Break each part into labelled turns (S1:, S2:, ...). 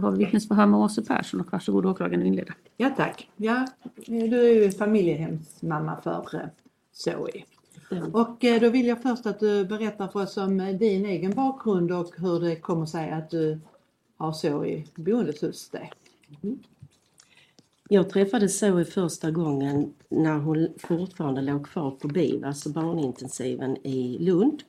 S1: Då har vi vittnesförhör med Åse Persson och varsågod åklagaren inleda.
S2: Ja tack. Ja, du är ju familjehemsmamma för eh, Zoe. Och eh, då vill jag först att du berättar för oss om eh, din egen bakgrund och hur det kommer sig att du har Zoe boendes hos dig.
S3: Jag träffade Zoe första gången när hon fortfarande låg kvar på BIV, alltså barnintensiven i Lund.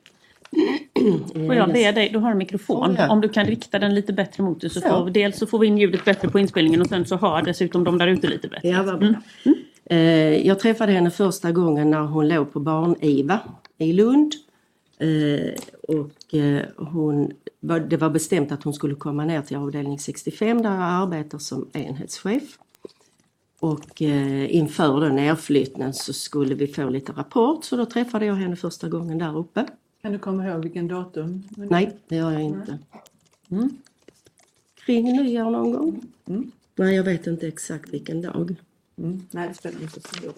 S1: Får jag be dig, du har en mikrofon,
S3: Ja.
S1: om du kan rikta den lite bättre mot dig så får vi, dels så får vi in ljudet bättre på inspelningen och sen så hör dessutom de där ute lite bättre.
S3: Ja, vad bra. Eh, Jag träffade henne första gången när hon låg på barn-IVA i Lund. Eh, Och eh, hon, det var bestämt att hon skulle komma ner till avdelning 65 där jag arbetar som enhetschef. Och eh, inför den nedflyttningen så skulle vi få lite rapport så då träffade jag henne första gången där uppe.
S2: Kan du komma ihåg vilken datum?
S3: Nej, det gör jag inte. Mm. Kring nyår någon gång?
S2: Mm.
S3: Nej, jag vet inte exakt vilken dag.
S2: Mm. Nej, det spelar inte så stor.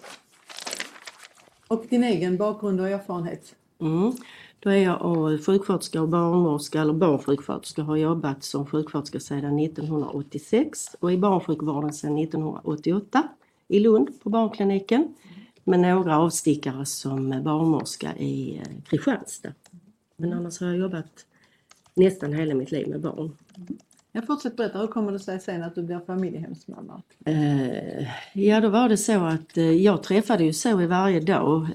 S2: Och din egen bakgrund och erfarenhet?
S3: Mm. Då är jag sjuksköterska och barnmorska, eller barnsjuksköterska, har jobbat som sjuksköterska sedan 1986 och i barnsjukvården sedan 1988 i Lund på barnkliniken. Med några avstickare som barnmorska i eh, Kristianstad. Men annars har jag jobbat nästan hela mitt liv med barn.
S2: Jag fortsätter berätta, hur kommer det sig sen att du blir familjehemsmamma?
S3: Eh, ja, då var det så att eh, jag träffade ju Zoe varje dag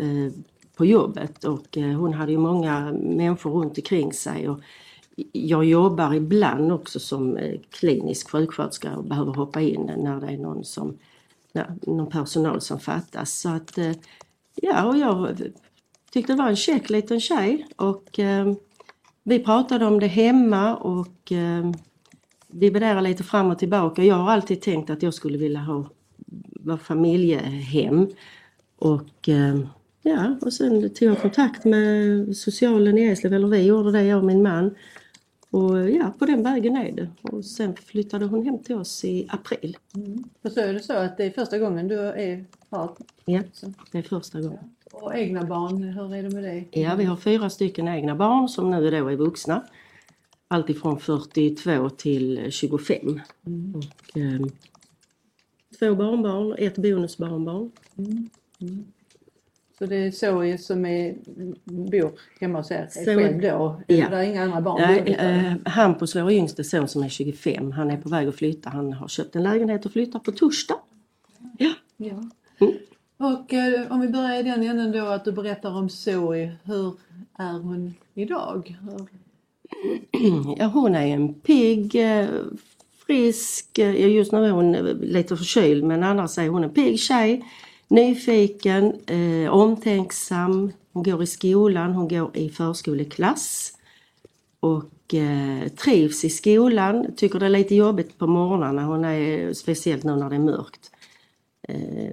S3: på jobbet och hon hade ju många människor runt omkring sig. Och jag jobbar ibland också som klinisk sjuksköterska och behöver hoppa in när det är någon, som, ja, någon personal som fattas. Så att, eh, ja, och jag tyckte det var en käck liten tjej och eh, vi pratade om det hemma och eh, dividerade lite fram och tillbaka. Jag har alltid tänkt att jag skulle vilja ha vara familjehem. Och eh, ja, och sen tog jag kontakt med socialen i Eslöv, eller vi gjorde det, jag och min man. Och ja, på den vägen är det. Och sen flyttade hon hem till oss i april.
S2: För så är det så att det är första gången du är far
S3: Ja, det är första gången.
S2: och egna barn, hur är det med det?
S3: Ja, vi har fyra stycken egna barn som nu då är vuxna. Allt ifrån 42 till 25. Och, eh, två barnbarn, ett bonusbarnbarn.
S2: Så det är Zoe som är, bor hemma hos er
S3: Zoe-
S2: själv då?
S3: Ja.
S2: Ja. Det är inga andra barn? Där?
S3: eh, Hampus, vår yngste son som är 25, han är på väg att flytta. Han har köpt en lägenhet och flyttar på torsdag. Ja.
S2: Ja.
S3: Mm.
S2: Och eh, om vi börjar i den änden då att du berättar om Zoe. Hur är hon idag? Hur,
S3: ja, hon är en pigg, eh, frisk, eh, ja, just nu är hon lite förkyld men annars är hon en pigg tjej. Nyfiken, eh, omtänksam, hon går i skolan, hon går i förskoleklass. Och eh, trivs i skolan, tycker det är lite jobbigt på morgnarna, hon är, speciellt nu när det är mörkt. Eh,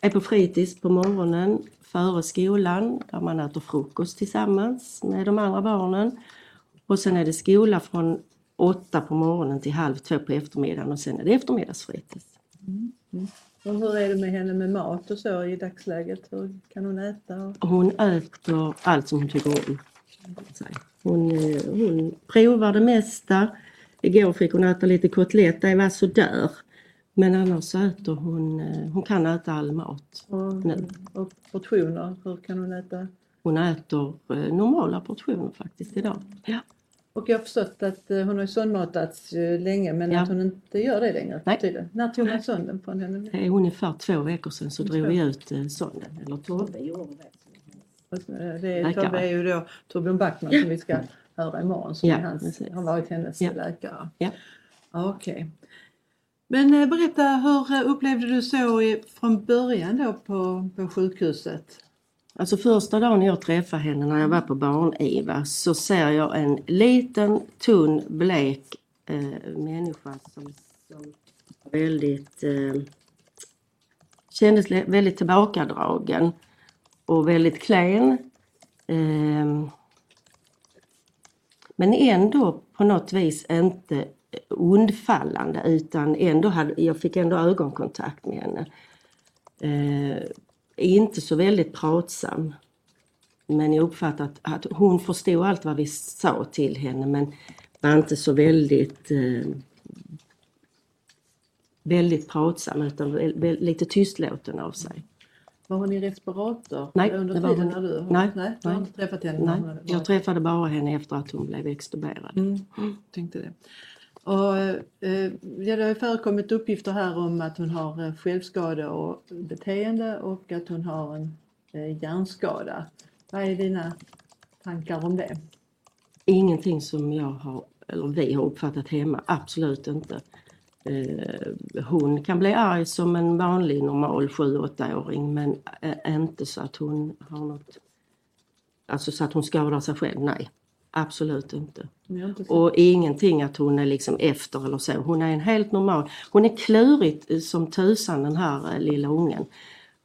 S3: är på fritids på morgonen före skolan där man äter frukost tillsammans med de andra barnen. Och sen är det skola från åtta på morgonen till halv två på eftermiddagen och sen är det eftermiddagsfritids.
S2: Mm, mm och hur är det med henne med mat och så i dagsläget? Hur kan hon äta?
S3: Hon äter allt som hon tycker om. Hon, eh, hon provar det mesta. Igår fick hon äta lite kotlett, det var sådär. Men annars så äter hon, eh, hon kan äta all mat.
S2: Och,
S3: Nej.
S2: och portioner, hur kan hon äta?
S3: Hon äter eh, normala portioner faktiskt idag. Ja.
S2: Och jag har förstått att eh, hon har sondmatats eh, länge men
S3: Ja.
S2: att hon inte gör det längre.
S3: Nej.
S2: tydligen. När tog man sonden från henne?
S3: Det är ungefär två veckor sedan så drog vi ut eh, sonden. Eller Tobbe gjorde det.
S2: Det är. Tobbe är ju då Torbjörn Backman som vi ska höra imorgon som
S3: Ja,
S2: hans,
S3: precis.
S2: har varit hennes
S3: Ja.
S2: läkare.
S3: Ja.
S2: Okej. Men eh, berätta, hur eh, upplevde du så från början då på, på sjukhuset?
S3: Alltså första dagen jag träffade henne när jag var på barn-IVA så ser jag en liten, tunn, blek eh, människa som, som väldigt eh, kändes väldigt tillbakadragen och väldigt klen. Eh, men ändå på något vis inte undfallande utan ändå hade, jag fick ändå ögonkontakt med henne. Eh, inte så väldigt pratsam. Men jag uppfattade att, att hon förstod allt vad vi sa till henne men var inte så väldigt eh, väldigt pratsam utan lite tystlåten av sig.
S2: Var hon i respirator
S3: Nej,
S2: under
S3: det var
S2: tiden
S3: hon-
S2: när du...
S3: nej,
S2: nej, du har inte träffat henne?
S3: Nej,
S2: hon
S3: jag träffade bara henne efter att hon blev extuberad.
S2: Mm, tänkte det. Och, eh, ja, det har förekommit uppgifter här om att hon har eh, självskade och beteende och att hon har en eh, hjärnskada. Vad är dina tankar om det?
S3: Ingenting som jag har, eller vi har uppfattat hemma, absolut inte. Hon kan bli arg som en vanlig normal 7-8-åring men inte så att hon har något, alltså så att hon skadar sig själv, nej. Absolut inte. Och ingenting att hon är liksom efter eller så. Hon är en helt normal. Hon är klurigt som tusan den här eh, lilla ungen.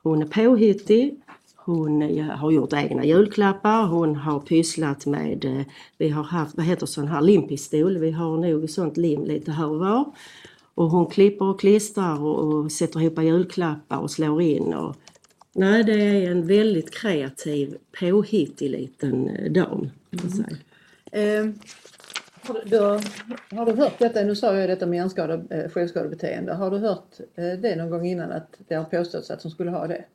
S3: Hon är påhittig. Hon eh, har gjort egna julklappar. Hon har pysslat med, eh, vi har haft, vad heter sån här limpistol. Vi har nog sånt lim lite här och var. Och hon klipper och klistrar och, och sätter ihop julklappar och slår in. Och, nej, det är en väldigt kreativ, påhittig liten dam. säga.
S2: Eh, har, du, har- har du hört detta, nu sa jag detta med hjärnskada, eh, självskadebeteende. Har du hört eh, det någon gång innan att det har påståtts att hon skulle ha det?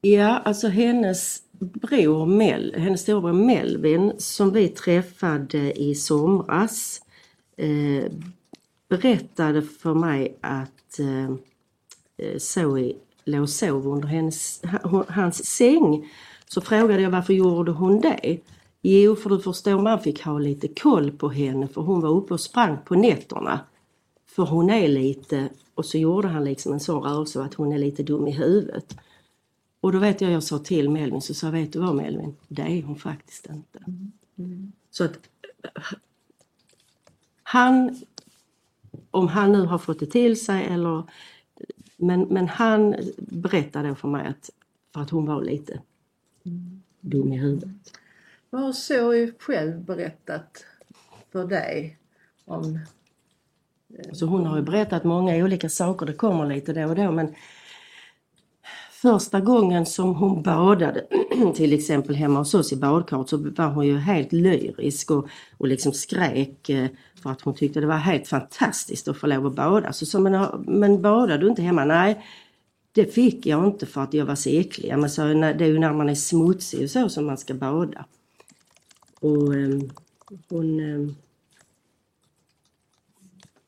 S3: Ja, alltså hennes bror, Mel, hennes storebror Melvin som vi träffade i somras eh, berättade för mig att eh, eh Zoe låg och sov under hennes, hans säng. Så frågade jag varför gjorde hon det? Jo, för du förstår man fick ha lite koll på henne för hon var uppe och sprang på nätterna. För hon är lite, och så gjorde han liksom en sån rörelse att hon är lite dum i huvudet. Och då vet jag, jag sa till Melvin, så sa vet du vad Melvin, det är hon faktiskt inte. Så att han, om han nu har fått det till sig eller, men, men han berättade för mig att, för att hon var lite dum i huvudet.
S2: Vad har Zoe själv berättat för dig om
S3: eh, Alltså hon har ju berättat många olika saker, det kommer lite då och då men Första gången som hon badade, till exempel hemma hos oss i badkaret, så var hon ju helt lyrisk och, och liksom skrek eh, för att hon tyckte det var helt fantastiskt att få lov att bada. Alltså, så sa men, men badar du inte hemma? Nej, det fick jag inte för att jag var så äcklig. Men så, det är ju när man är smutsig och så som man ska bada. Och ehm, hon... Ehm,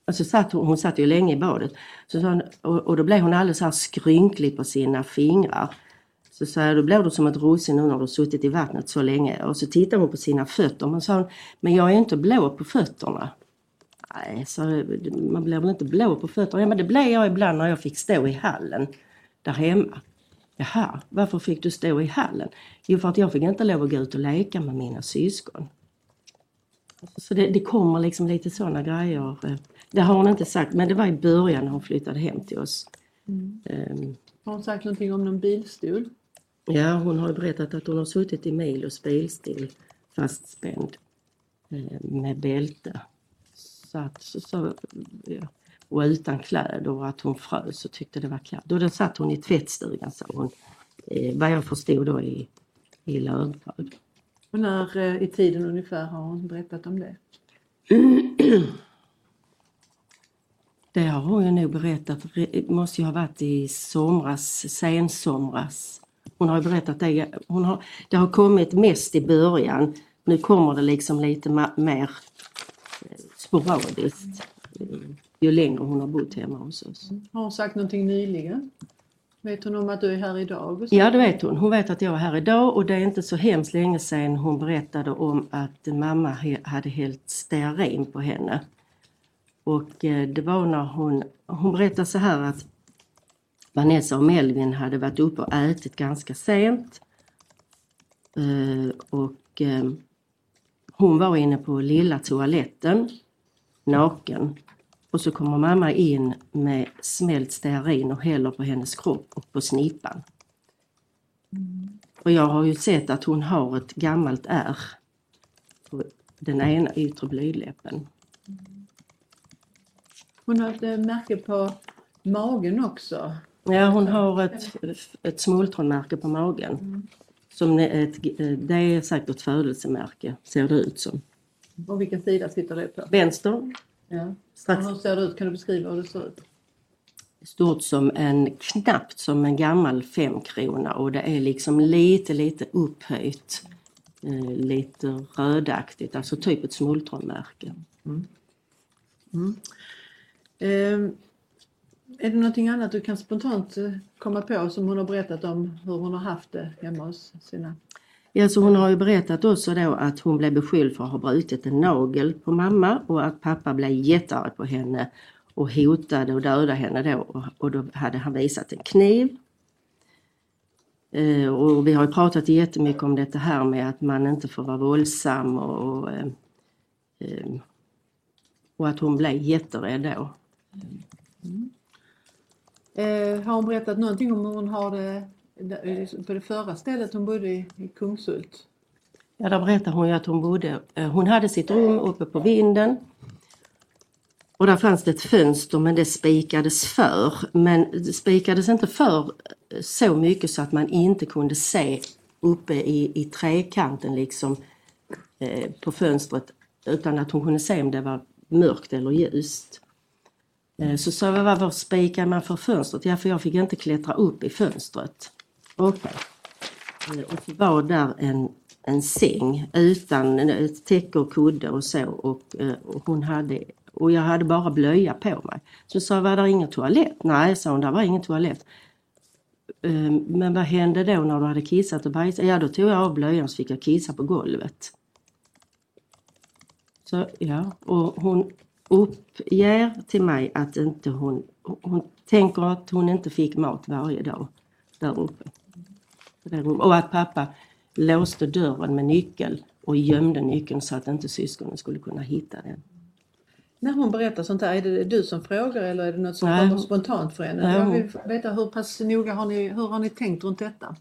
S3: alltså satt hon, satt ju länge i badet. Så sa hon, och, och då blev hon alldeles så här skrynklig på sina fingrar. Så sa jag, då blir du som ett russin nu när du suttit i vattnet så länge. Och så tittade hon på sina fötter. Men sa hon, men jag är inte blå på fötterna. Nej, så man blir väl inte blå på fötterna? Ja, men det blev jag ibland när jag fick stå i hallen där hemma. Jaha, varför fick du stå i hallen? Jo, för att jag fick inte lov att gå ut och leka med mina syskon. Så det, det kommer liksom lite sådana grejer. eh, Det har hon inte sagt, men det var i början när hon flyttade hem till oss. Ehm,
S2: Har hon sagt någonting om någon bilstol?
S3: Ja, hon har berättat att hon har suttit i Milos bilstil fastspänd eh, med bälte. Så att, så, så, ja. Och utan kläder och att hon frös och tyckte det var kallt. Och då satt hon i tvättstugan sa hon. Eh, vad jag förstod då i, i Lödbröd.
S2: Och när eh, i tiden ungefär har hon berättat om det?
S3: Det har hon ju nog berättat, det måste ju ha varit i somras, sensomras. Hon har berättat det, hon har, det har kommit mest i början. Nu kommer det liksom lite mer eh, sporadiskt eh, ju längre hon har bott hemma hos oss.
S2: Har hon sagt någonting nyligen? Vet hon om att du är här idag?
S3: Ja, det vet hon. Hon vet att jag är här idag och det är inte så hemskt länge sedan hon berättade om att mamma hade hällt stearin på henne. Och eh, det var när hon, hon berättade så här att Vanessa och Melvin hade varit uppe och ätit ganska sent. Eh, och eh, hon var inne på lilla toaletten, naken. Och så kommer mamma in med smält stearin och häller på hennes kropp och på snippan. Och jag har ju sett att hon har ett gammalt ärr på den ena yttre blygdläppen.
S2: Hon har ett eh, märke på magen också.
S3: Ja, hon har ett, ett smultronmärke på magen. Som är ett, det är säkert födelsemärke, ser det ut som.
S2: Och vilken sida sitter det på?
S3: Vänster,
S2: Ja.
S3: strax
S2: hur ser det ut? Kan du beskriva hur det ser ut?
S3: stort som en, knappt som en gammal femkrona och det är liksom lite, lite upphöjt. Eh, lite rödaktigt, alltså typ ett smultronmärke.
S2: Ehm, är det någonting annat du kan spontant eh, komma på som hon har berättat om hur hon har haft det hemma hos sina?
S3: Ja, så hon har ju berättat också då att hon blev beskylld för att ha brutit en nagel på mamma och att pappa blev jättearg på henne och hotade att döda henne då och, då hade han visat en kniv. Eh, och vi har ju pratat jättemycket om detta här med att man inte får vara våldsam och, och, eh, eh, och att hon blev jätterädd då.
S2: Eh, har hon berättat någonting om hur hon har det Eh, på det förra stället hon bodde i, i Kungshult?
S3: Ja, där berättar hon ju att hon bodde, eh, hon hade sitt rum uppe på vinden. Och där fanns det ett fönster men det spikades för. Men det spikades inte för eh, så mycket så att man inte kunde se uppe i, i trekanten liksom eh, på fönstret. Utan att hon kunde se om det var mörkt eller ljust. Eh, så sa jag, varför spikar man för fönstret? Ja, för jag fick inte klättra upp i fönstret. Okej. Okay. Och så var där en, en säng utan ett täcke och kudde och så. Och, eh, och, hon hade, och jag hade bara blöja på mig. Så sa jag, var det ingen toalett? Nej, sa hon, där var ingen toalett. Ehm, men vad hände då när du hade kissat och bajsat? Ja, då tog jag av blöjan så fick jag kissa på golvet. Så ja, och hon uppger till mig att inte hon, hon tänker att hon inte fick mat varje dag där uppe. Och att pappa låste dörren med nyckel och gömde nyckeln så att inte syskonen skulle kunna hitta den.
S2: När hon berättar sånt här, är det du som frågar eller är det något som
S3: Nej,
S2: kommer spontant för henne?
S3: Nej,
S2: Jag vill veta hur pass noga har ni, hur har ni tänkt runt detta?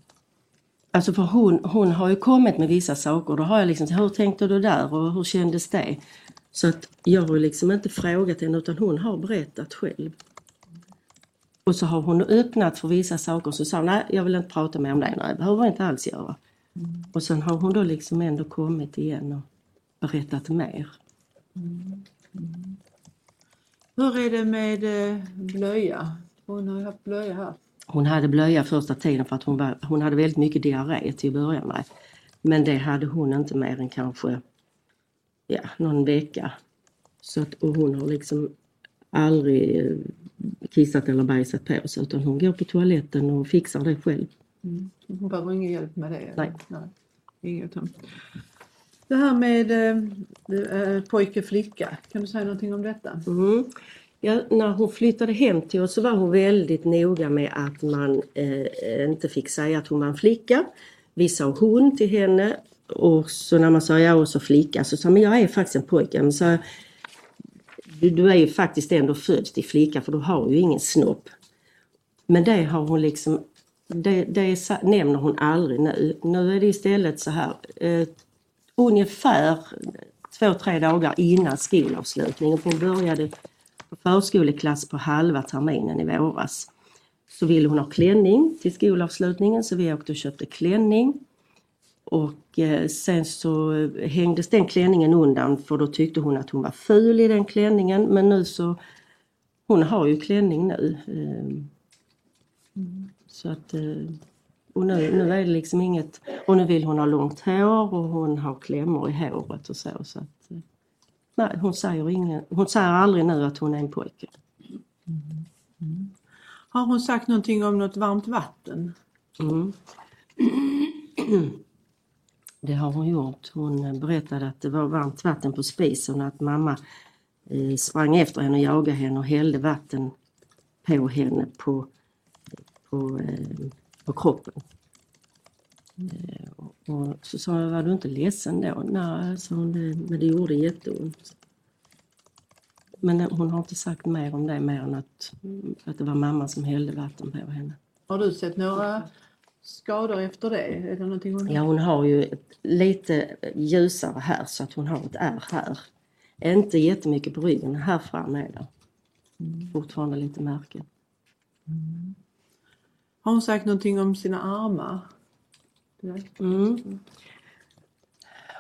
S3: Alltså för hon, hon har ju kommit med vissa saker. Då har jag liksom, hur tänkte du där och hur kändes det? Så att jag har liksom inte frågat henne utan hon har berättat själv. Och så har hon öppnat för vissa saker så sa hon, nej jag vill inte prata mer om det, nej det behöver jag inte alls göra. Och sen har hon då liksom ändå kommit igen och berättat mer.
S2: Hur är det med eh, blöja? Hon har ju haft blöja här.
S3: Hon hade blöja första tiden för att hon, var, hon hade väldigt mycket diarré till att börja med. Men det hade hon inte mer än kanske ja, någon vecka. Så att, och hon har liksom aldrig eh, kissat eller bajsat på sig utan hon går på toaletten och fixar det själv.
S2: Hon behöver ingen hjälp med det?
S3: Nej.
S2: Nej. Inget. Det här med eh, eh, pojke flicka, kan du säga någonting om detta?
S3: Mm. Ja, när hon flyttade hem till oss så var hon väldigt noga med att man eh, inte fick säga att hon var en flicka. Vi sa hon till henne och så när man sa ja och så flicka så sa men jag är faktiskt en pojke. Men så, du, du är ju faktiskt ändå född till flicka för du har ju ingen snopp. Men det har hon liksom, det, det nämner hon aldrig nu. Nu är det istället så här, eh, ungefär två, tre dagar innan skolavslutningen, för hon började på förskoleklass på halva terminen i våras. Så ville hon ha klänning till skolavslutningen så vi åkte och köpte klänning. Och eh, sen så hängdes den klänningen undan för då tyckte hon att hon var ful i den klänningen. Men nu så, hon har ju klänning nu. Eh, Så att, eh, och nu, nu är det liksom inget, och nu vill hon ha långt hår och hon har klämmor i håret och så. så att, eh, nej, hon säger, ingen, hon säger aldrig nu att hon är en pojke.
S2: Har hon sagt någonting om något varmt vatten?
S3: Mm. Det har hon gjort. Hon berättade att det var varmt vatten på spisen och att mamma eh, sprang efter henne och jagade henne och hällde vatten på henne på, på, eh, på kroppen. Eh, och, och så sa jag, var du inte ledsen då? Nej, sa hon, det, men det gjorde jätteont. men hon har inte sagt mer om det mer än att, att det var mamma som hällde vatten på henne.
S2: Har du sett några skador efter det? Är det någonting hon...
S3: Ja, hon har ju lite ljusare här så att hon har ett ärr här. Inte jättemycket på ryggen, här fram är det. Fortfarande lite märken.
S2: Har hon sagt någonting om sina armar?
S3: Mm.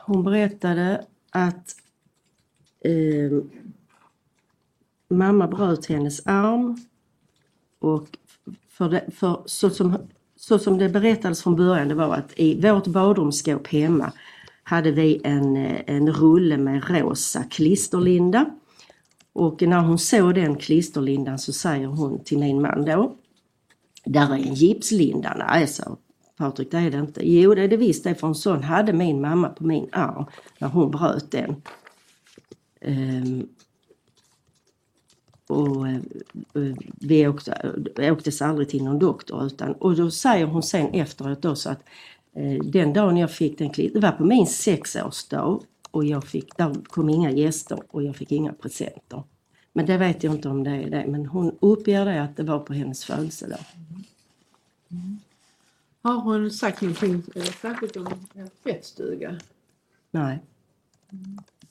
S3: Hon berättade att eh, mamma bröt hennes arm och för det, för så, som, så som det berättades från början det var att i vårt badrumsskåp hemma hade vi en, eh, en rulle med rosa klisterlinda. Och när hon såg den klisterlindan så säger hon till min man då där är en gipslinda. Nej, sa Patrik, det är det inte. Jo, det är det visst det, för en sån hade min mamma på min arm när hon bröt den. Ehm, och eh, vi åkte, åktes aldrig till någon doktor utan, och då säger hon sen efteråt då så att eh, den dagen jag fick den det var på min sexårsdag och jag fick, där kom inga gäster och jag fick inga presenter. Men det vet jag inte om det är det, men hon uppger det att det var på hennes födelsedag.
S2: Har hon sagt någonting eh, särskilt om tvättstuga?
S3: Nej.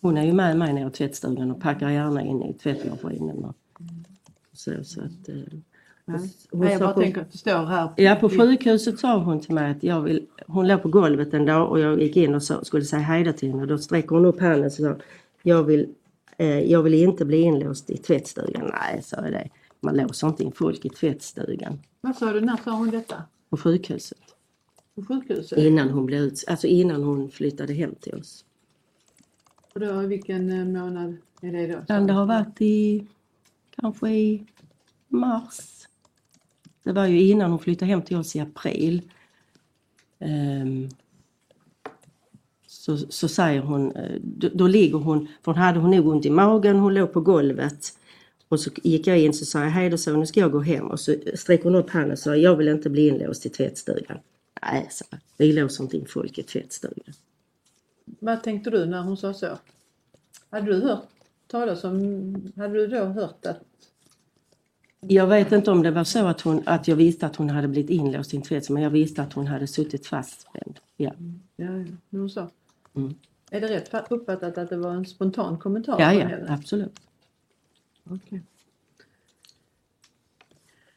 S3: Hon är ju med mig ner i tvättstugan och packar gärna in i tvättmaskinen. Så, så att, eh,
S2: Nej.
S3: hon
S2: Nej, jag bara
S3: på-
S2: tänker att det står här.
S3: Ja, på sjukhuset sa hon till mig att jag vill... Hon låg på golvet en dag och jag gick in och så, skulle säga hej då till henne. Då sträcker hon upp handen och sa jag vill, eh, jag vill inte bli inlåst i tvättstugan. Nej, sa jag det. Man låser inte in folk i tvättstugan.
S2: Vad sa du, när sa hon detta?
S3: På sjukhuset.
S2: På sjukhuset?
S3: Innan hon, blev ut, alltså innan hon flyttade hem till oss.
S2: Och då, vilken eh, månad är det då?
S3: Det ha varit i... Kanske i mars. Det var ju innan hon flyttade hem till oss i april. Um, så, så säger hon, eh, då, då ligger hon, för hon hade hon nog ont i magen, hon låg på golvet. Och så gick jag in så sa jag, hej då så nu ska jag gå hem. Och så sträcker hon upp handen och sa, jag vill inte bli inlåst i tvättstugan. Nej, så vi låser inte in folk i tvättstugan.
S2: Vad tänkte du när hon sa så? Hade du hört talas om, hade du då hört att
S3: Jag vet inte om det var så att, hon, att jag visste att hon hade blivit inlåst i en tvätt, men jag visste att hon hade suttit fastspänd. Ja,
S2: Ja, ja, hon sa.
S3: Mm.
S2: Är det rätt fa- uppfattat att det var en spontan kommentar?
S3: ja, ja
S2: henne?
S3: absolut.
S2: Okej.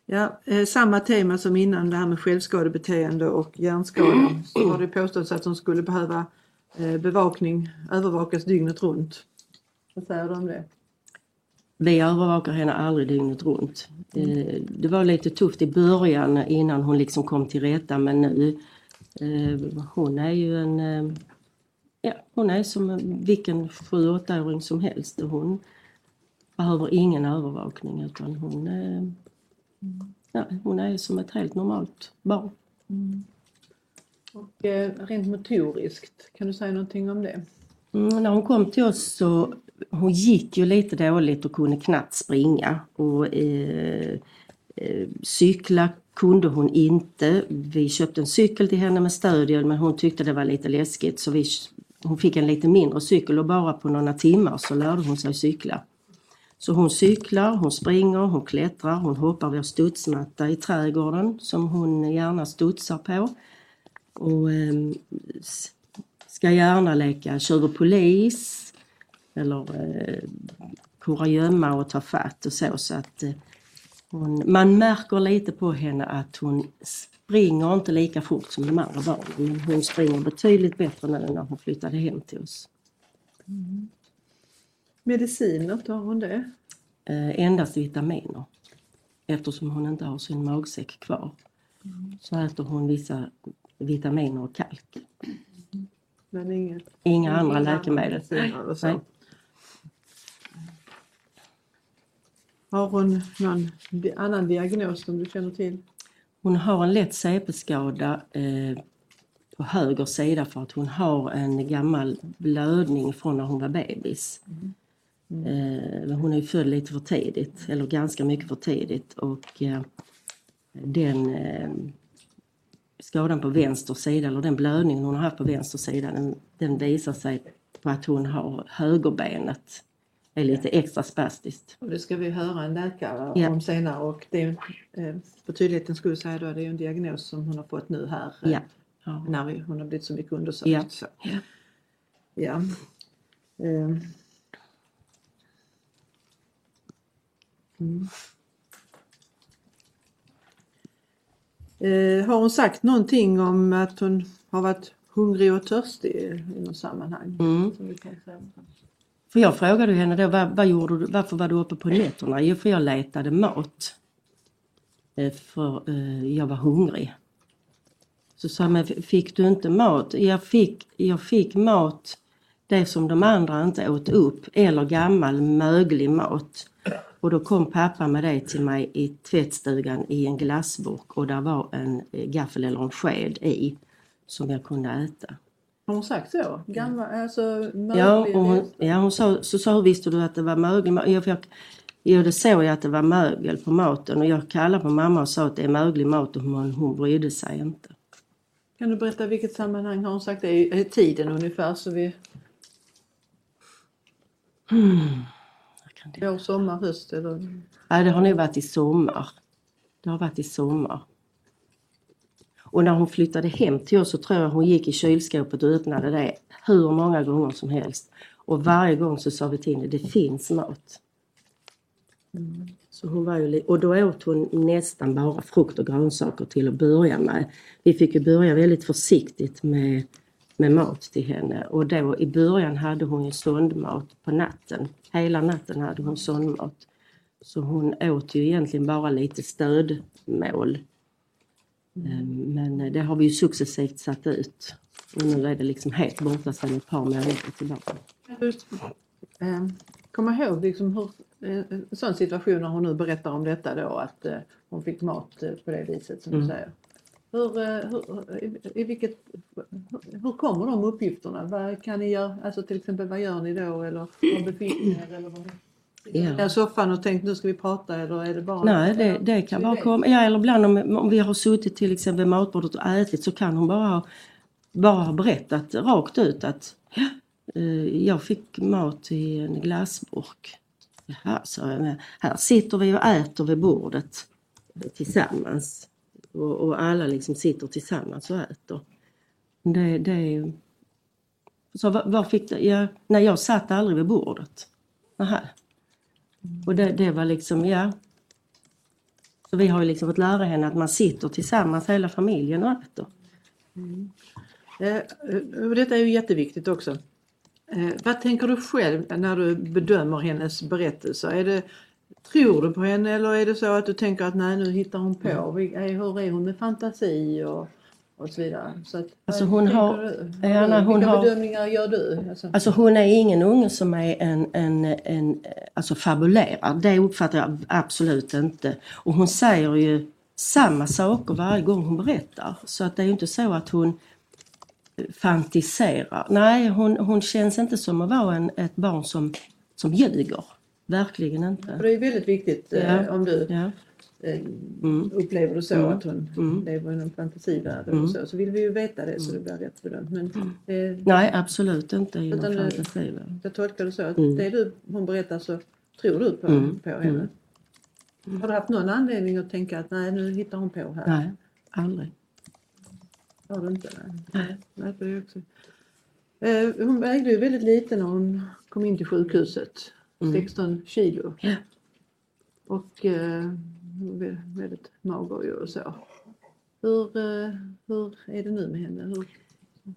S2: Ja, eh, samma tema som innan det här med självskadebeteende och hjärnskada. Så har det påståtts att de skulle behöva eh, bevakning, övervakas dygnet runt. Vad säger du om det?
S3: Vi övervakar henne aldrig dygnet runt. Eh, Det var lite tufft i början innan hon liksom kom till rätta men nu eh, hon är ju en eh, ja, hon är som vilken 7-8-åring som helst och hon behöver ingen övervakning utan hon, ja, hon är som ett helt normalt barn.
S2: Och eh, rent motoriskt, kan du säga någonting om det?
S3: Mm, när hon kom till oss så hon gick ju lite dåligt och kunde knappt springa. Och, eh, eh, cykla kunde hon inte. Vi köpte en cykel till henne med stödhjul men hon tyckte det var lite läskigt så vi, hon fick en lite mindre cykel och bara på några timmar så lärde hon sig cykla. Så hon cyklar, hon springer, hon klättrar, hon hoppar vår studsmatta i trädgården som hon gärna studsar på. Och eh, ska gärna leka tjuv och polis eller eh, kurragömma och ta fatt och så. så att, eh, hon, man märker lite på henne att hon springer inte lika fort som de andra barnen men hon springer betydligt bättre nu när hon flyttade hem till oss.
S2: Mediciner, tar hon det?
S3: Eh, endast vitaminer eftersom hon inte har sin magsäck kvar. Så äter hon vissa vitaminer och kalk.
S2: Men inget,
S3: Inga andra läkemedel. Nej.
S2: Har hon någon annan diagnos som du känner till?
S3: Hon har en lätt CP-skada eh, på höger sida för att hon har en gammal blödning från när hon var bebis. Eh, men hon är född lite för tidigt, eller ganska mycket för tidigt och eh, den eh, skadan på vänster sida, eller den blödningen hon har haft på vänster sida, den, den visar sig på att hon har högerbenet är lite extra spastiskt.
S2: Och det ska vi höra en läkare
S3: Ja.
S2: om senare och det är eh, för tydlighetens skull säga då, det är en diagnos som hon har fått nu här eh,
S3: Ja.
S2: När vi, hon har blivit så mycket undersökt.
S3: Ja.
S2: Så.
S3: Ja.
S2: Ja. Eh. Mm. Eh, har hon sagt någonting om att hon har varit hungrig och törstig i något sammanhang?
S3: Mm. För jag frågade henne då, vad, vad gjorde du, varför var du uppe på nätterna? Jo, för jag letade mat. Eh, för eh, jag var hungrig. Så sa jag, men fick du inte mat? Jag fick, jag fick mat, det som de andra inte åt upp, eller gammal möglig mat. Och då kom pappa med det till mig i tvättstugan i en glassburk och där var en eh, gaffel eller en sked i som jag kunde äta.
S2: Har hon sagt så? Gammal, alltså
S3: Ja,
S2: möglig
S3: och hon, ja, hon sa, så sa visste du att det var mögel? Jag, jag, ja, det såg jag att det var mögel på maten och jag kallade på mamma och sa att det är möglig mat och hon, hon brydde sig inte.
S2: Kan du berätta vilket sammanhang har hon sagt det? Är tiden ungefär så vi
S3: Jag det.
S2: vår, sommar, höst eller?
S3: Nej, det har nog varit i sommar. Det har varit i sommar. Och när hon flyttade hem till oss så tror jag hon gick i kylskåpet och öppnade det hur många gånger som helst. Och varje gång så sa vi till henne, det finns mat. Så hon var ju, och då åt hon nästan bara frukt och grönsaker till att börja med. Vi fick ju börja väldigt försiktigt med, med mat till henne och då i början hade hon ju sondmat på natten. Hela natten hade hon sondmat. Så hon åt ju egentligen bara lite stödmål. Ehm, Men det har vi ju successivt satt ut. Och nu är det liksom helt borta sedan ett par månader tillbaka.
S2: Kan du eh, komma ihåg liksom hur, eh, en sån situation när hon nu berättar om detta då att eh, hon fick mat eh, på det viset som du
S3: Mm.
S2: säger. Hur, eh, hur, i, vilket, hur, hur kommer de uppgifterna? Vad kan ni göra? Alltså till exempel vad gör ni då eller var befinner ni er? Eller vad,
S3: Ja.
S2: I soffan och tänkt nu ska vi prata eller är det bara...
S3: Nej, det, det kan bara komma. Ja, eller ibland om, om vi har suttit till exempel vid matbordet och ätit så kan hon bara ha, bara ha berättat rakt ut att ja, eh, jag fick mat i en glassburk. Jaha, så jag, här sitter vi och äter vid bordet tillsammans. Och, och alla liksom sitter tillsammans och äter. Det, det, så var, var fick det, ja, nej jag satt aldrig vid bordet. Aha. Och det, det var liksom, ja. Så vi har ju liksom fått lära henne att man sitter tillsammans hela familjen och äter.
S2: Eh, eh, och Detta är ju jätteviktigt också. Eh, vad tänker du själv när du bedömer hennes berättelser? Är det, tror du på henne eller är det så att du tänker att nej nu hittar hon på? Eh, Hur är hon med fantasi och, och så vidare? Så att,
S3: Alltså, hon har-
S2: du?
S3: nej, hon
S2: Vilka
S3: har-
S2: bedömningar gör du? Alltså,
S3: Alltså hon är ingen unge som är en, en, en alltså fabulerar. Det uppfattar jag absolut inte. Och hon säger ju samma saker varje gång hon berättar. Så att det är ju inte så att hon fantiserar. Nej, hon, hon känns inte som att vara en, ett barn som, som ljuger. Verkligen inte.
S2: det är väldigt viktigt eh,
S3: Ja.
S2: om du
S3: Ja.
S2: Eh,
S3: Mm.
S2: upplever det så
S3: Mm.
S2: att hon
S3: Mm.
S2: lever i en fantasivärld
S3: Mm.
S2: och så, så vill vi ju veta det så det blir rätt bedömt. Men eh,
S3: Nej, absolut inte inom
S2: Utan, eh,
S3: fantasivärlden.
S2: Jag tolkar det så att
S3: Mm.
S2: det du, hon berättar så tror du på,
S3: Mm.
S2: på henne. Har du haft någon anledning att tänka att nej nu hittar hon på här?
S3: Nej, aldrig.
S2: Har du inte? Nej. nej är också. Eh, hon vägde ju väldigt lite när hon kom in till sjukhuset.
S3: Mm.
S2: 16 kilo.
S3: Ja.
S2: Och eh, väldigt mager och så. Hur, eh, hur är det nu med henne? Hur,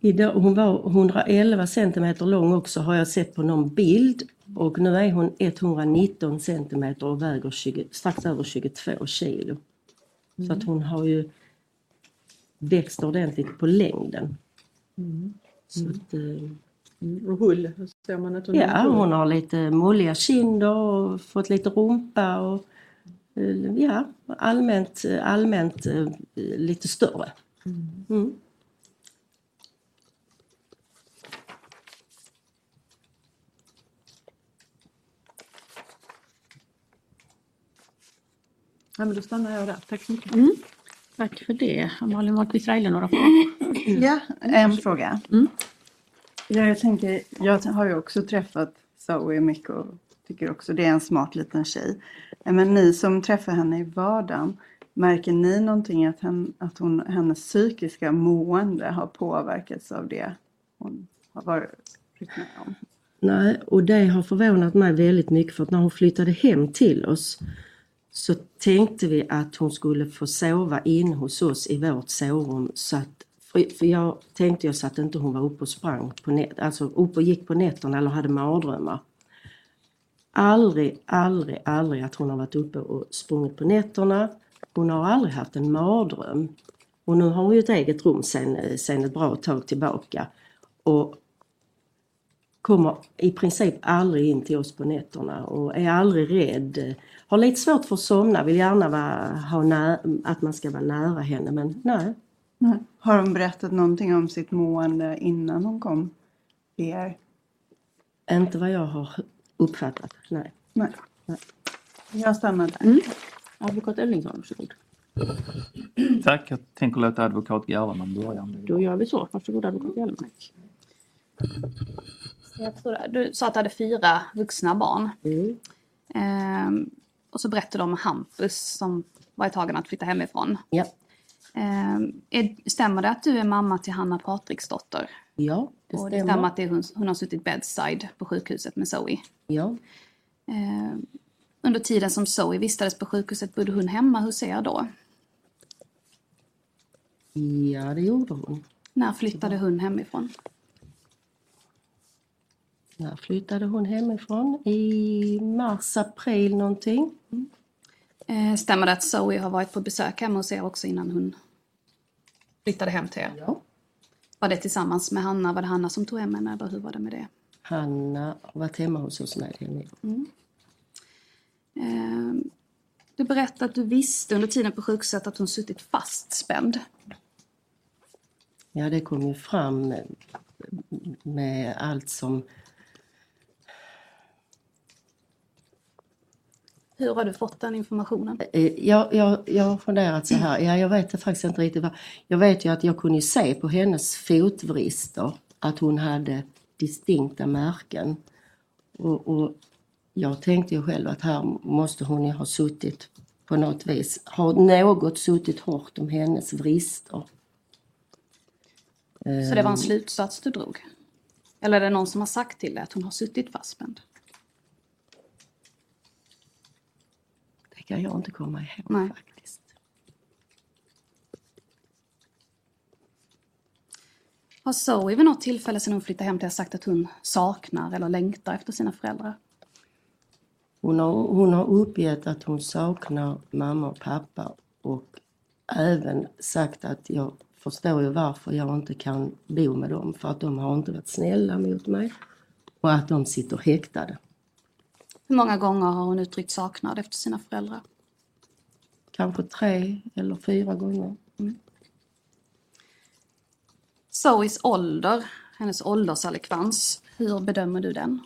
S3: Idag, hon var 111 centimeter lång också har jag sett på någon bild. Och nu är hon 119 centimeter och väger 20, strax över 22 kilo. Så att hon har ju växt ordentligt på längden.
S2: mm.
S3: Så att, eh,
S2: Mm. Och hull, ser man att hon
S3: ja, hon har lite mulliga kinder och fått lite rumpa och ja, allmänt, allmänt eh, lite större. Mm.
S2: Ja, men då stannar jag där. Tack så mycket.
S1: Tack för det. Har Malin Wahlqvist Reile några frågor?
S4: Ja, en fråga.
S1: Mm.
S4: Ja, jag tänker, jag har ju också träffat Zoe mycket och tycker också det är en smart liten tjej. Eh, men ni som träffar henne i vardagen, märker ni någonting att, hen, att hon, hennes psykiska mående har påverkats av det hon har varit med om?
S3: Nej, och det har förvånat mig väldigt mycket för att när hon flyttade hem till oss så tänkte vi att hon skulle få sova in hos oss i vårt sovrum. Så att, för, jag tänkte ju så att inte hon var uppe och sprang på nät, alltså uppe och gick på nätterna eller hade mardrömmar. Aldrig, aldrig, aldrig att hon har varit uppe och sprungit på nätterna. Hon har aldrig haft en mardröm. Och nu har hon ju ett eget rum sen, sen ett bra tag tillbaka. Och kommer i princip aldrig in till oss på nätterna och är aldrig rädd. Har lite svårt för att somna, vill gärna vara, ha nä, att man ska vara nära henne men nej.
S4: Nej. Har hon berättat någonting om sitt mående innan hon kom till er?
S3: Inte vad jag har uppfattat, nej.
S4: Nej.
S3: Nej.
S4: Jag stannar där.
S1: Mm. Advokat Ellingsson, varsågod.
S5: Tack, jag tänker låta advokat Gerleman börja.
S1: Då gör vi så. Varsågod advokat
S6: det. Du sa att du hade fyra vuxna barn.
S3: Mm.
S6: Ehm, och så berättade du om Hampus som var i tagen att flytta hemifrån.
S3: Ja.
S6: Ehm, är, stämmer det att du är mamma till Hanna Patriksdotter?
S3: Ja, det
S6: och det
S3: stämmer.
S6: att det hon, hon har suttit bedside på sjukhuset med Zoe.
S3: Ja.
S6: Ehm, under tiden som Zoe vistades på sjukhuset bodde hon hemma hos er då?
S3: ja, det gjorde hon.
S6: När flyttade hon hemifrån?
S3: När flyttade hon hemifrån? I mars, april någonting.
S6: Ehm, stämmer det att Zoe har varit på besök hemma hos er också innan hon flyttade hem till er?
S3: Ja.
S6: Var det tillsammans med Hanna? Var det Hanna som tog hem henne eller hur var det med det?
S3: Hanna har varit hemma hos oss med henne.
S6: Ehm, Du berättade att du visste under tiden på sjukhuset att hon suttit fastspänd.
S3: Ja, det kom ju fram med allt som...
S6: Hur har du fått den informationen?
S3: Eh, Jag, jag, jag har funderat så här, ja, jag vet faktiskt inte riktigt vad... Jag vet ju att jag kunde se på hennes fotvrister att hon hade distinkta märken. Och, och jag tänkte ju själv att här måste hon ju ha suttit på något vis, har något suttit hårt om hennes vrister.
S6: Så det var en slutsats du drog? Eller är det någon som har sagt till dig att hon har suttit fastspänd?
S3: Kan jag inte komma ihåg
S6: Nej.
S3: faktiskt.
S6: Har Zoe vid något tillfälle sedan hon flyttade hem till er sagt att hon saknar eller längtar efter sina föräldrar?
S3: Hon har, hon har uppgett att hon saknar mamma och pappa och även sagt att jag förstår ju varför jag inte kan bo med dem för att de har inte varit snälla mot mig och att de sitter häktade.
S6: Hur många gånger har hon uttryckt saknad efter sina föräldrar?
S3: Kanske tre eller fyra gånger.
S6: Zoes ålder, hennes åldersallikvans, hur bedömer du den?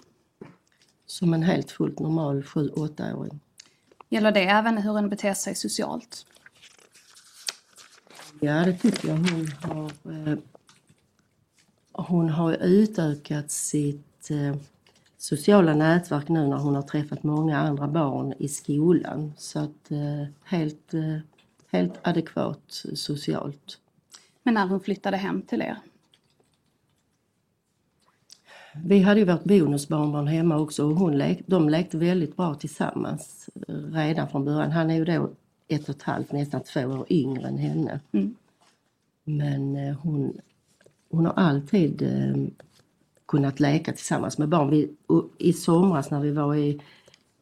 S3: Som en helt fullt normal 7-8-åring.
S6: Gäller det även hur hon beter sig socialt?
S3: Ja, det tycker jag hon har. Eh, hon har utökat sitt eh, sociala nätverk nu när hon har träffat många andra barn i skolan. Så att eh, helt, eh, helt adekvat socialt.
S6: Men när hon flyttade hem till er?
S3: Vi hade ju vårt bonusbarnbarn hemma också och hon lek, de lekte väldigt bra tillsammans eh, redan från början. Han är ju då ett och ett halvt, nästan två år yngre än henne.
S6: Mm.
S3: Men hon, hon har alltid kunnat leka tillsammans med barn. Vi, I somras när vi var i,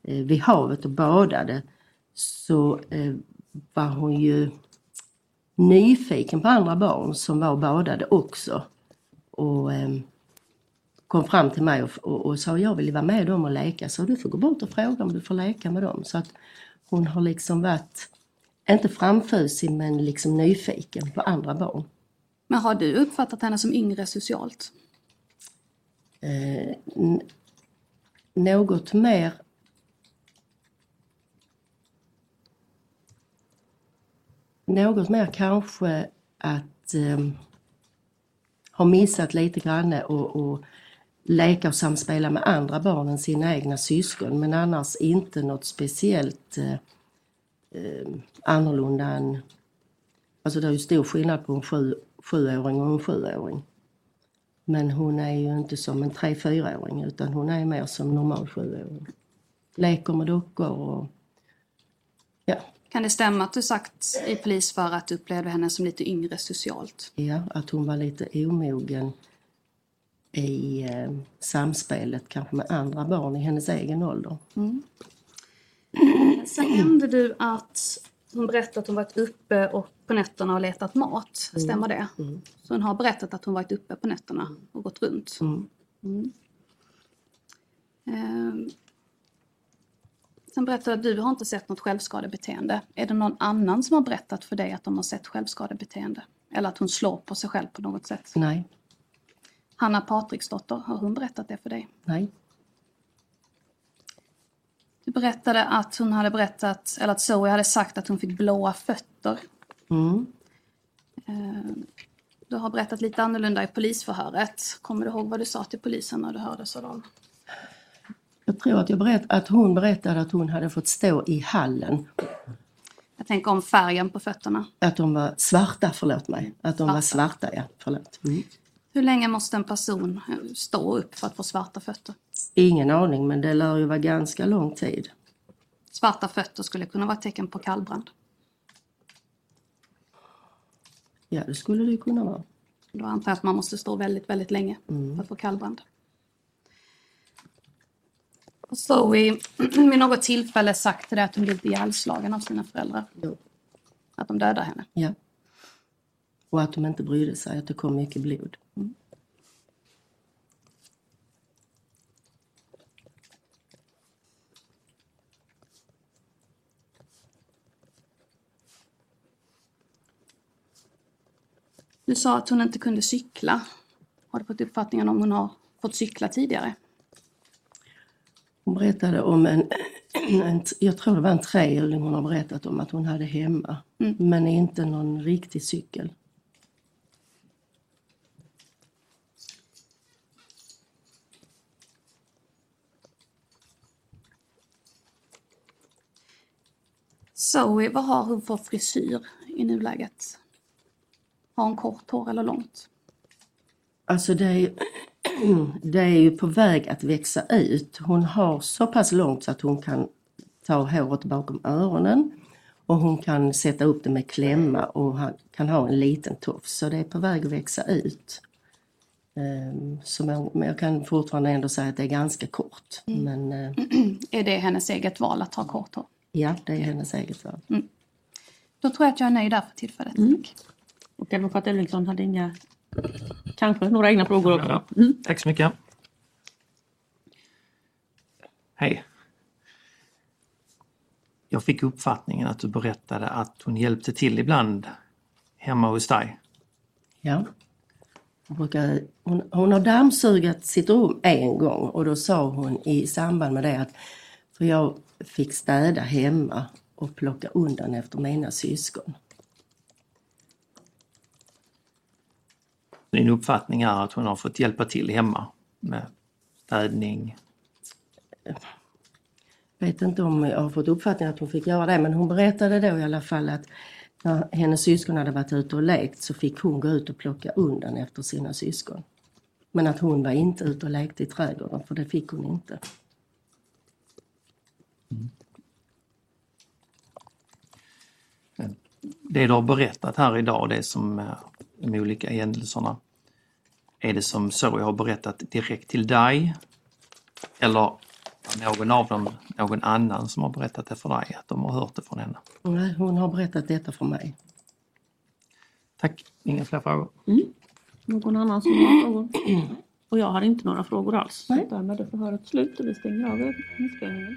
S3: eh, vid havet och badade så eh, var hon ju nyfiken på andra barn som var och badade också. Och eh, kom fram till mig och, och, och sa jag vill vara med dem och leka så du får gå bort och fråga om du får leka med dem. Så att hon har liksom varit, inte framfusig men liksom nyfiken på andra barn.
S6: Men har du uppfattat henne som yngre socialt?
S3: Eh, något mer Något mer kanske att eh, ha missat lite grann och, och leka och samspela med andra barn än sina egna syskon men annars inte något speciellt eh, eh, annorlunda än... Alltså det är ju stor skillnad på en sju, sjuåring och en sjuåring. Men hon är ju inte som en tre fyraåring utan hon är mer som normal sjuåring. Leker med dockor och ja,
S6: Kan det stämma att du sagt i polisförhör att du upplevde henne som lite yngre socialt?
S3: ja, att hon var lite omogen i eh, samspelet kanske med andra barn i hennes egen ålder.
S6: Sen nämnde du att hon berättade att hon varit uppe och på nätterna och letat mat. Stämmer det? Så hon har berättat att hon varit uppe på nätterna och gått runt.
S3: Mm.
S6: Mm. Ehm. Sen berättade du att du har inte sett något självskadebeteende. Är det någon annan som har berättat för dig att de har sett självskadebeteende? Eller att hon slår på sig själv på något sätt?
S3: Nej,
S6: Hanna Patriksdotter, har hon berättat det för dig?
S3: nej,
S6: berättade att hon hade berättat, eller att Zoe hade sagt att hon fick blåa fötter.
S3: mm.
S6: Ehm, Du har berättat lite annorlunda i polisförhöret. Kommer du ihåg vad du sa till polisen när du hördes av dem?
S3: Jag tror att, jag berätt, att hon berättade att hon hade fått stå i hallen.
S6: Jag tänker om färgen på fötterna.
S3: Att de var svarta, förlåt mig. Att de var
S6: Svarta.
S3: svarta, ja. Förlåt. Mm.
S6: Hur länge måste en person eh, stå upp för att få svarta fötter?
S3: Ingen aning, men det lär ju vara ganska lång tid.
S6: Svarta fötter skulle kunna vara ett tecken på kallbrand.
S3: Ja, det skulle det kunna vara.
S6: Då antar jag att man måste stå väldigt, väldigt länge för att få kallbrand. Och Zoe vid något tillfälle sagt till dig att hon blivit ihjälslagen av sina föräldrar.
S3: Jo.
S6: Att de dödade henne.
S3: Ja. Och att de inte brydde sig, att det kom mycket blod.
S6: Du sa att hon inte kunde cykla. Har du fått uppfattningen om hon har fått cykla tidigare?
S3: Hon berättade om en, en jag tror det var en trehjuling hon har berättat om att hon hade hemma. Men inte någon riktig cykel.
S6: Zoe, vad har hon för frisyr i nuläget? Har hon kort hår eller långt?
S3: Alltså det är, det är ju på väg att växa ut. Hon har så pass långt så att hon kan ta håret bakom öronen och hon kan sätta upp det med klämma och kan ha en liten tofs. Så det är på väg att växa ut. Ehm, Så men men jag kan fortfarande ändå säga att det är ganska kort. Men eh,
S6: Är det hennes eget val att ha kort hår?
S3: Ja, det är hennes eget val.
S6: Då tror jag att jag är nöjd där för tillfället. Tack.
S1: Och advokat Elvingsson hade inga, kanske några egna frågor också.
S5: Ja,
S1: Mm.
S5: Tack så mycket. Hej. Jag fick uppfattningen att du berättade att hon hjälpte till ibland hemma hos dig.
S3: Ja. Hon, brukar, hon, hon har dammsugat sitt rum en gång och då sa hon i samband med det att för jag fick städa hemma och plocka undan efter mina syskon.
S5: Din uppfattning är att hon har fått hjälpa till hemma med städning.
S3: vet inte om jag har fått uppfattningen att hon fick göra det men hon berättade då i alla fall att när hennes syskon hade varit ute och lekt så fick hon gå ut och plocka undan efter sina syskon. Men att hon var inte ute och lekte i trädgården för det fick hon inte.
S5: Det du har berättat här idag, det som är de olika händelserna. Är det som så jag har berättat direkt till dig? Eller någon av dem, någon annan som har berättat det för dig, att de har hört det från henne?
S3: Nej, hon har berättat detta för mig.
S5: Tack, inga fler frågor.
S1: Någon annan som har frågor? Och jag har inte några frågor alls.
S3: Nej.
S1: Så därmed är förhöret slut och vi stänger av inspelningen.